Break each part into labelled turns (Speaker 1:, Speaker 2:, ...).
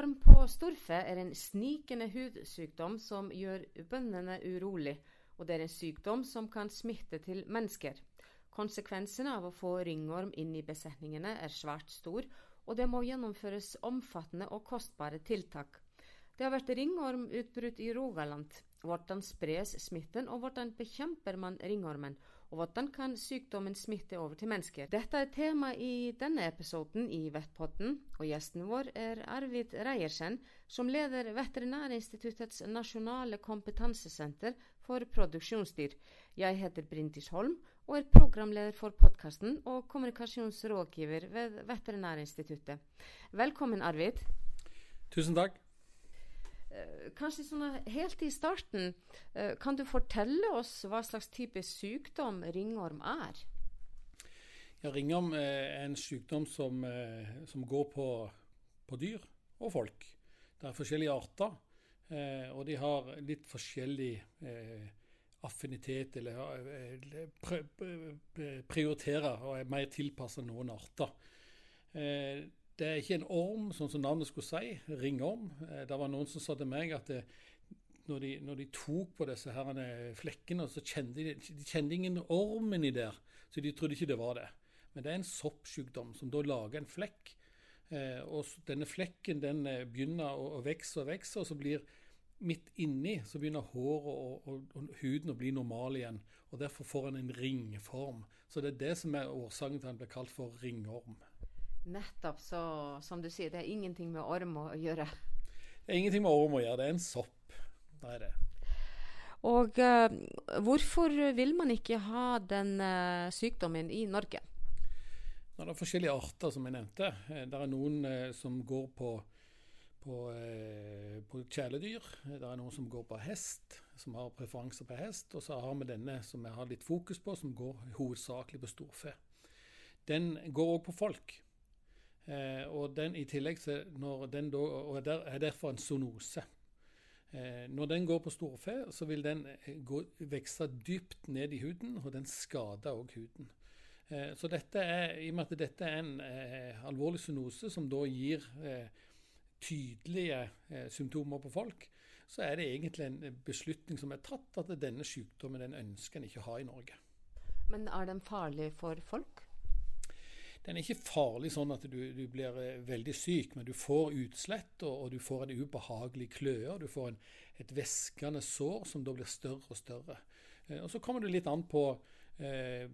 Speaker 1: Ringorm på storfe er en snikende hudsykdom som gjør bøndene urolig, og det er en sykdom som kan smitte til mennesker. Konsekvensene av å få ringorm inn i besetningene er svært stor, og det må gjennomføres omfattende og kostbare tiltak. Det har vært ringormutbrudd i Rogaland. Hvordan spres smitten, og hvordan bekjemper man ringormen? Og hvordan kan sykdommen smitte over til mennesker? Dette er tema i denne episoden i Vettpotten, og gjesten vår er Arvid Reiersen, som leder Veterinærinstituttets nasjonale kompetansesenter for produksjonsdyr. Jeg heter Brindis Holm og er programleder for podkasten og kommunikasjonsrådgiver ved Veterinærinstituttet. Velkommen, Arvid.
Speaker 2: Tusen takk.
Speaker 1: Eh, kanskje sånn helt i starten, eh, kan du fortelle oss hva slags type sykdom ringorm er?
Speaker 2: Ja, Ringorm er en sykdom som, eh, som går på, på, dyr og folk. Det er forskjellige arter, og de har litt forskjellig affinitet, eller prioriterer og er mer tilpasset noen arter. Det er ikke en orm, sånn som navnet skulle si, ringorm. Eh, det var noen som sa til meg at det, når, de, når, de, tok på disse her flekkene, så kjente de, de kjente ingen orm inni der. Så de trodde ikke det var det. Men det er en soppsykdom som da lager en flekk. Eh, og denne flekken den eh, begynner å, å vokse og vokse, og så blir midt inni så begynner håret og, og, og, huden å bli normal igjen. og Derfor får en en ringform. Så det er det som er årsaken til at den blir kalt for ringorm.
Speaker 1: Nettopp. Så som du sier, det er ingenting med orm å gjøre.
Speaker 2: Det er ingenting med orm å gjøre. Det er en sopp. Det er det.
Speaker 1: Og uh, hvorfor vil man ikke ha den uh, sykdommen i Norge?
Speaker 2: Det er forskjellige arter, som jeg nevnte. Eh, det er noen uh, som går på, på, på, kjæledyr. Det er noen som går på hest, som har preferanser på hest. Og så har vi denne som jeg har litt fokus på, som går hovedsakelig på storfe. Den går òg på folk. Eh, og den i tillegg den da, og der er derfor en zoonose. Eh, når den går på storfe, så vil den eh, gå, vokse dypt ned i huden, og den skader òg huden. Eh, så dette er, i og med at dette er en eh, alvorlig zoonose som da gir eh, tydelige symptomer på folk, så er det egentlig en beslutning som er tatt at denne sykdommen den ønsker en ikke å ha i Norge.
Speaker 1: Men er den farlig for folk?
Speaker 2: Den er ikke farlig sånn at du, du blir eh, veldig syk, men du får utslett, og, og du får en ubehagelig kløe. og Du får en, et væskende sår som da blir større og større. Eh, og Så kommer det litt an på eh,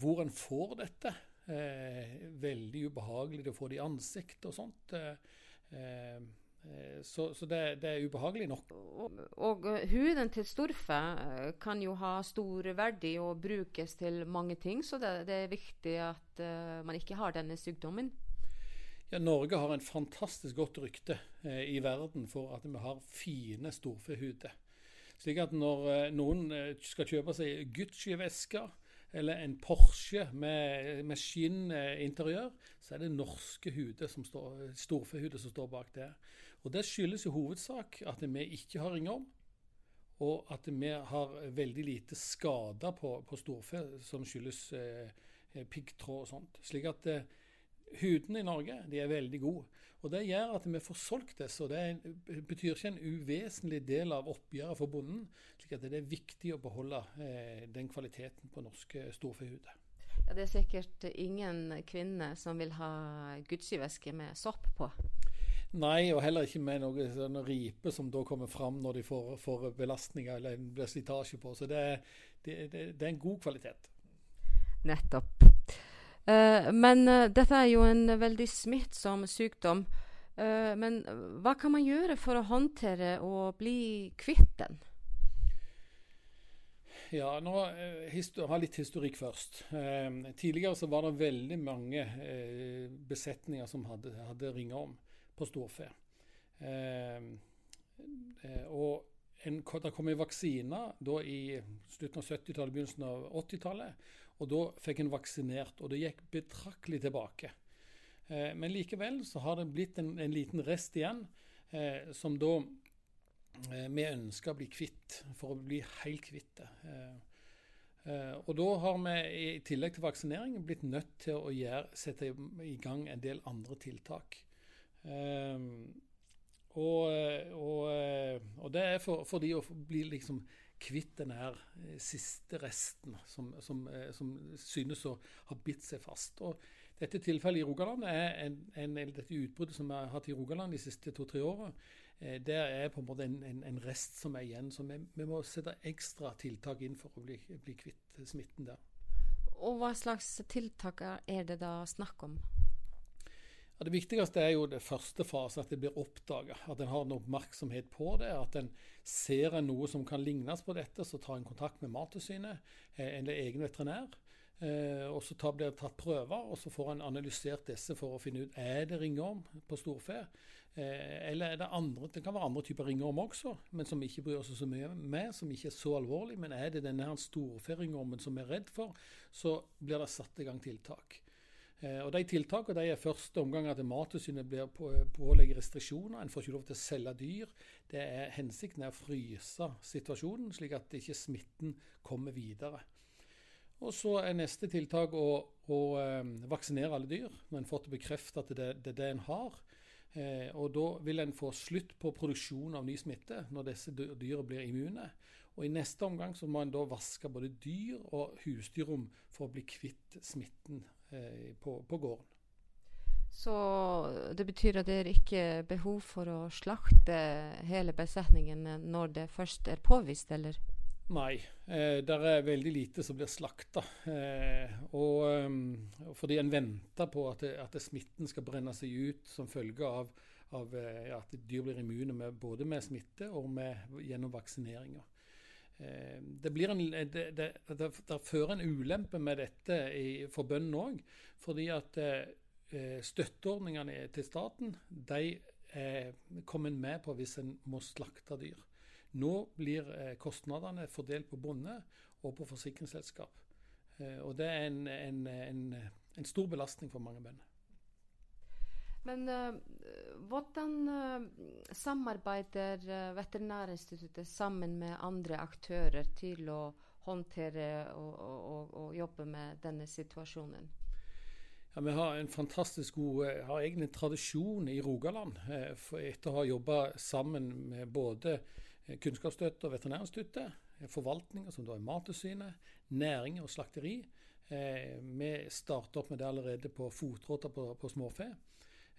Speaker 2: hvor en får dette. Eh, veldig ubehagelig å få det i ansiktet og sånt. Eh, Eh, så, så det, det, er ubehagelig nok.
Speaker 1: Og, og eh, huden til storfe eh, kan jo ha stor verdi og brukes til mange ting, så det, det er viktig at uh, man ikke har denne sykdommen.
Speaker 2: Ja, Norge har en fantastisk godt rykte eh, i verden for at vi har fine storfehuder. Slik at når eh, noen skal kjøpe seg Gucci-vesker, eller en Porsche med, med skinninteriør, så er det norske huder som står, storfehuder som står bak der. Og Det skyldes i hovedsak at vi ikke har ringorm, og at vi har veldig lite skader på, på storfe som skyldes eh, piggtråd og sånt. Slik at eh, hudene i Norge de er veldig gode. Og Det gjør at vi får solgt disse. og Det betyr ikke en uvesentlig del av oppgjøret for bonden. slik at det er viktig å beholde eh, den kvaliteten på norske storfehuder.
Speaker 1: Ja, det er sikkert ingen kvinne som vil ha Gucci-veske med sopp på?
Speaker 2: Nei, og heller ikke med noe sånn ripe som da kommer fram når de får, får belastninger eller blir slitasje på. Så det, det, det, det er en god kvalitet.
Speaker 1: Nettopp. Uh, men uh, dette er jo en veldig smittsom sykdom. Uh, men hva kan man gjøre for å håndtere og bli kvitt den?
Speaker 2: Ja, nå har litt historikk først. tidligere så var det veldig mange besetninger som hadde, hadde om på storfe. og en, det kom en vaksine da i slutten av 70-tallet, begynnelsen av 80-tallet. Og da fikk en vaksinert, og det gikk betraktelig tilbake. Eh, men likevel så har det blitt en, en liten rest igjen, eh, som da eh, vi ønsker å bli kvitt, for å bli helt kvitt det. Eh, eh, og da har vi i tillegg til vaksinering blitt nødt til å gjøre, sette i gang en del andre tiltak. Eh, og, og, og, det er for, for de å bli liksom kvitt den her siste resten som, som, som, synes å ha bitt seg fast. Og dette tilfellet i Rogaland er en, en, dette utbruddet som vi har hatt i Rogaland de siste to-tre åra. Det er på en måte en, en, rest som er igjen. Så vi, vi, må sette ekstra tiltak inn for å bli, bli kvitt smitten der.
Speaker 1: Og hva slags tiltak er det da snakk om?
Speaker 2: Ja, det viktigste er jo det første fase, at det blir oppdaga. At en har en oppmerksomhet på det. At en ser en noe som kan lignes på dette, så tar en kontakt med Mattilsynet eh, eller egen veterinær. Eh, og Så blir det tatt prøver, og så får en analysert disse for å finne ut er det ringorm på storfe. Eh, eller er det andre, det kan være andre typer ringorm også, men som vi ikke bryr oss så mye med, som ikke er så alvorlig. Men er det denne storferingormen som vi er redd for, så blir det satt i gang tiltak. Eh, og De tiltakene de er første omgang at Mattilsynet blir på, pålegger restriksjoner. En får ikke lov til å selge dyr. Det er Hensikten er å fryse situasjonen, slik at ikke smitten kommer videre. Og Så er neste tiltak å, å eh, vaksinere alle dyr, når en får til bekreftet at det, det er det en har. Eh, og Da vil en få slutt på produksjon av ny smitte når disse dyra blir immune. Og I neste omgang så må en da vaske både dyr og husdyrrom for å bli kvitt smitten Eh, på, på, gården.
Speaker 1: Så det betyr at det er ikke behov for å slakte hele besetningen når det først er påvist, eller?
Speaker 2: Nei, eh, det er veldig lite som blir slakta. Eh, um, fordi en venter på at, at smitten skal brenne seg ut som følge av, av ja, at dyr blir immune med, både med smitte og med, gjennom vaksineringer. Eh, det, blir en, det, det, det, det fører en ulempe med dette i, for bøndene òg. Fordi at eh, støtteordningene til staten de eh, kommer en med på hvis en må slakte dyr. Nå blir eh, kostnadene fordelt på bonde og på forsikringsselskap. Eh, og det er en, en, en, en stor belastning for mange bønder.
Speaker 1: Men uh, hvordan uh, samarbeider uh, Veterinærinstituttet sammen med andre aktører til å håndtere og, og, og jobbe med denne situasjonen?
Speaker 2: Ja, vi har en fantastisk god har egentlig tradisjon i Rogaland etter å ha jobba sammen med både Kunnskapsstøtte og Veterinærinstituttet, forvaltninga, som da er Mattilsynet, næring og slakteri. Vi starter opp med det allerede på fotråter på, på småfe.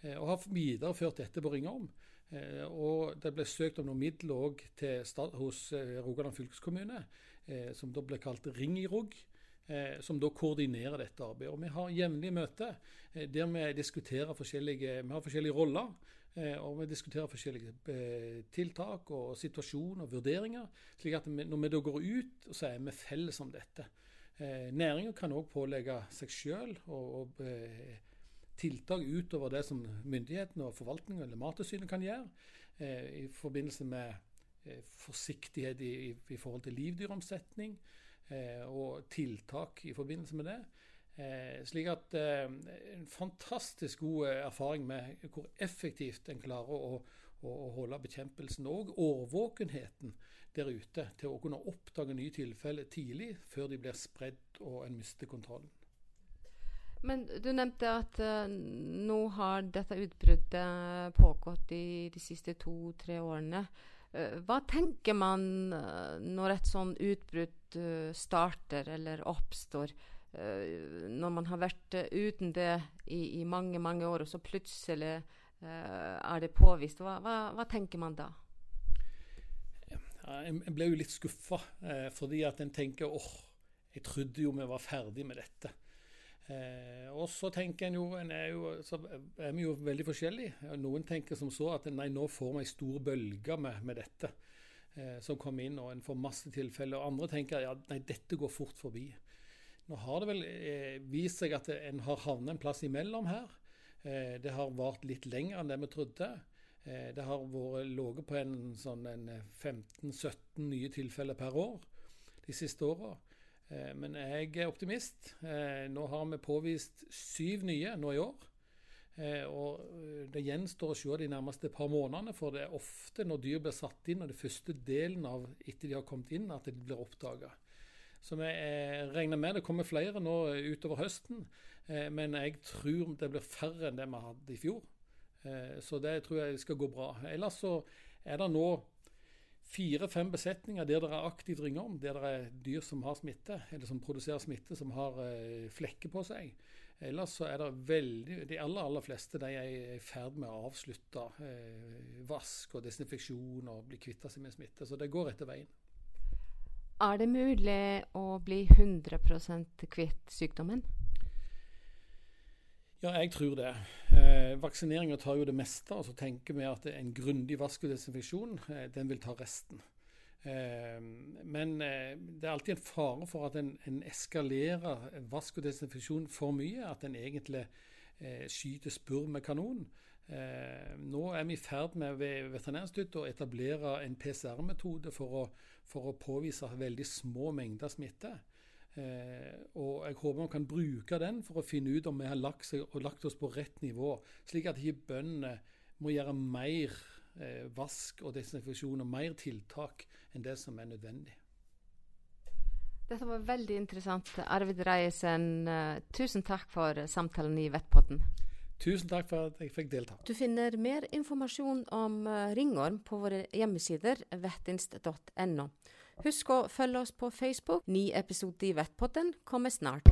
Speaker 2: Eh, og har videreført dette på Ringholm. Eh, og det ble søkt om noen midler òg hos eh, Rogaland fylkeskommune, som da ble kalt Ring i Rog. Som da koordinerer dette arbeidet. Og Vi har jevnlige møter der vi diskuterer forskjellige, vi har forskjellige roller. Og vi diskuterer forskjellige tiltak og situasjoner og vurderinger. slik at når vi da går ut, så er vi felles om dette. Næringa kan òg pålegge seg sjøl og, og tiltak utover det som myndighetene og forvaltningen eller Mattilsynet kan gjøre eh, i forbindelse med eh, forsiktighet i, forhold til livdyromsetning eh, og tiltak i forbindelse med det. Slik at En fantastisk god erfaring med hvor effektivt en klarer å, å, å holde bekjempelsen og årvåkenheten der ute til å kunne oppdage nye tilfeller tidlig, før de blir spredd og en mister kontrollen.
Speaker 1: Men du nevnte at uh, nå har dette utbruddet pågått i de siste to-tre årene. Uh, hva tenker man uh, når et sånn utbrudd starter eller oppstår? når man har vært uten det i, i, mange, mange år, og så plutselig er det påvist. Hva, hva, hva, tenker man da?
Speaker 2: jeg ble jo litt skuffa, fordi at en tenker åh, jeg trodde jo vi var ferdig med dette. Eh, og så tenker en jo, en er jo så er vi jo veldig forskjellige. Noen tenker som så at nei, nå får vi ei stor bølge med, med dette eh, som kommer inn, og en får masse tilfeller. Og andre tenker ja, nei, dette går fort forbi. Nå har det vel eh, vist seg at en har havnet en plass imellom her. Eh, det har vart litt lenger enn det vi trodde. Eh, det har vært ligget på en sånn 15-17 nye tilfeller per år de siste åra. Eh, men jeg er optimist. Eh, nå har vi påvist syv nye nå i år. Eh, og Det gjenstår å se de nærmeste par månedene, for det er ofte når dyr blir satt inn, og det første delen av etter de har kommet inn, at de blir oppdaga. Så vi regner med det kommer flere nå utover høsten. Men jeg tror det blir færre enn det vi hadde i fjor. Så det tror jeg skal gå bra. Ellers så er det nå fire-fem besetninger der det er aktivt ringeorm, der det er dyr som har smitte, eller som produserer smitte, som har flekker på seg. Ellers så er det veldig De aller, aller fleste de er i ferd med å avslutte eh, vask og desinfeksjon og bli kvitt seg med smitte. Så det går etter veien.
Speaker 1: Er det mulig å bli 100% kvitt sykdommen?
Speaker 2: Ja, jeg tror det. Eh, Vaksineringa tar jo det meste. og så tenker vi at en grundig vask og desinfeksjon eh, den vil ta resten. Eh, men eh, det er alltid en fare for at en, en eskalerer vask og desinfeksjon for mye. At en egentlig eh, skyter spurv med kanon. Nå er vi i ferd med ved Veterinærinstituttet å etablere en PCR-metode for, for, å påvise veldig små mengder smitte. Og Jeg håper vi kan bruke den for å finne ut om vi har lagt, seg, lagt oss på rett nivå, slik at ikke bøndene må gjøre mer vask og desinfeksjon og mer tiltak enn det som er nødvendig.
Speaker 1: Dette var veldig interessant. Arvid Reiersen, uh, tusen takk for samtalen i Vettpotten.
Speaker 2: Tusen takk for at jeg fikk delta.
Speaker 1: Du finner mer informasjon om uh, ringorm på våre hjemmesider vettinst.no. Husk å følge oss på Facebook. Ny episode i Vettpotten kommer snart.